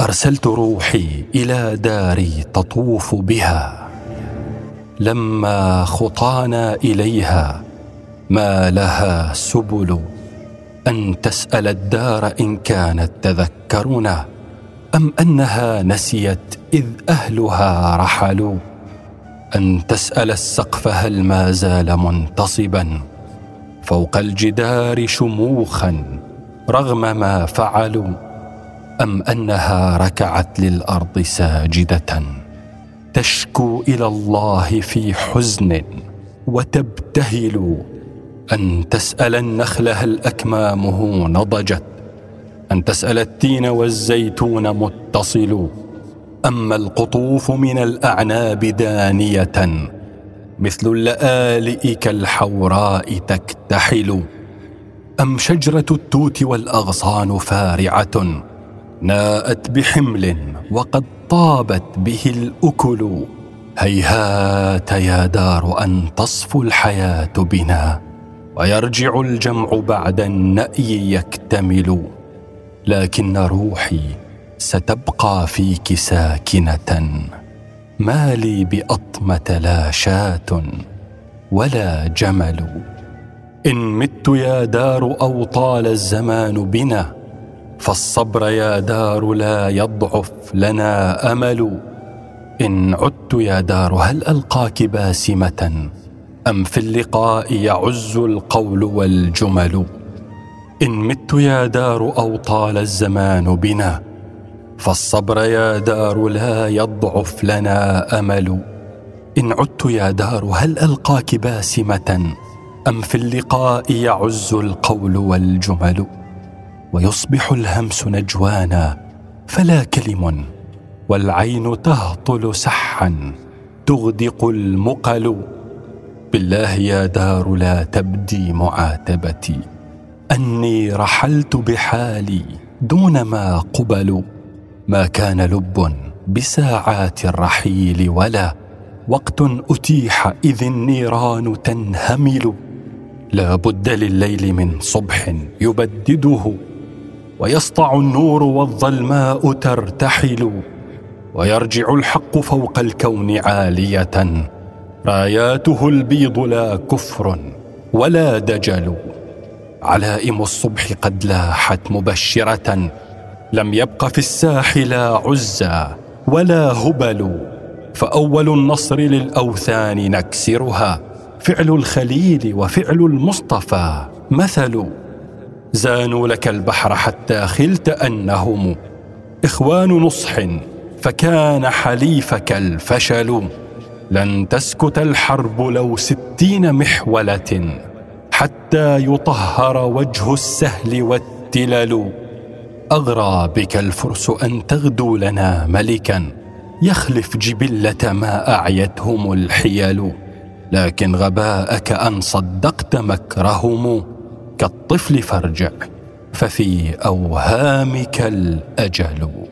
أرسلت روحي إلى داري تطوف بها. لما خطانا إليها ما لها سبل أن تسأل الدار إن كانت تذكرنا أم أنها نسيت إذ أهلها رحلوا؟ أن تسأل السقف هل ما زال منتصبا؟ فوق الجدار شموخا رغم ما فعلوا. أم أنها ركعت للأرض ساجدة تشكو إلى الله في حزن وتبتهل أن تسأل النخل هل أكمامه نضجت؟ أن تسأل التين والزيتون متصل؟ اما القطوف من الأعناب دانية؟ مثل اللآلئ كالحوراء تكتحل؟ أم شجرة التوت والأغصان فارعة؟ ناءت بحمل وقد طابت به الأكل. هيهات يا دار أن تصفو الحياة بنا ويرجع الجمع بعد النأي يكتمل. لكن روحي ستبقى فيك ساكنه ما لي بأطمة لا شاة ولا جمل. إن مت يا دار أو طال الزمان بنا فالصبر يا دار لا يضعف لنا أمل. إن عدت يا دار هل ألقاك باسمة؟ أم في اللقاء يعز القول والجمل؟ إن مت يا دار أو طال الزمان بنا فالصبر يا دار لا يضعف لنا أمل. إن عدت يا دار هل ألقاك باسمة؟ أم في اللقاء يعز القول والجمل؟ ويصبح الهمس نجوانا فلا كلم والعين تهطل سحا تغدق المقل. بالله يا دار لا تبدي معاتبتي أني رحلت بحالي دون ما قبل. ما كان لب بساعات الرحيل ولا وقت أتيح إذ النيران تنهمل. لا بد لليل من صبح يبدده. ويسطع النور والظلماء ترتحل ويرجع الحق فوق الكون عالية. راياته البيض لا كفر ولا دجل. علائم الصبح قد لاحت مبشرة. لم يبق في الساح لا عزى ولا هبل. فأول النصر للأوثان نكسرها. فعل الخليل وفعل المصطفى مثل. زانوا لك البحر حتى خلت أنهم إخوان نصح فكان حليفك الفشل. لن تسكت الحرب لو ستين محولة حتى يطهر وجه السهل والتلل. أغرى بك الفرس أن تغدو لنا ملكا يخلف جبلة ما أعيتهم الحيل. لكن غباءك أن صدقت مكرهم. كالطفل فارجع ففي أوهامك الأجل.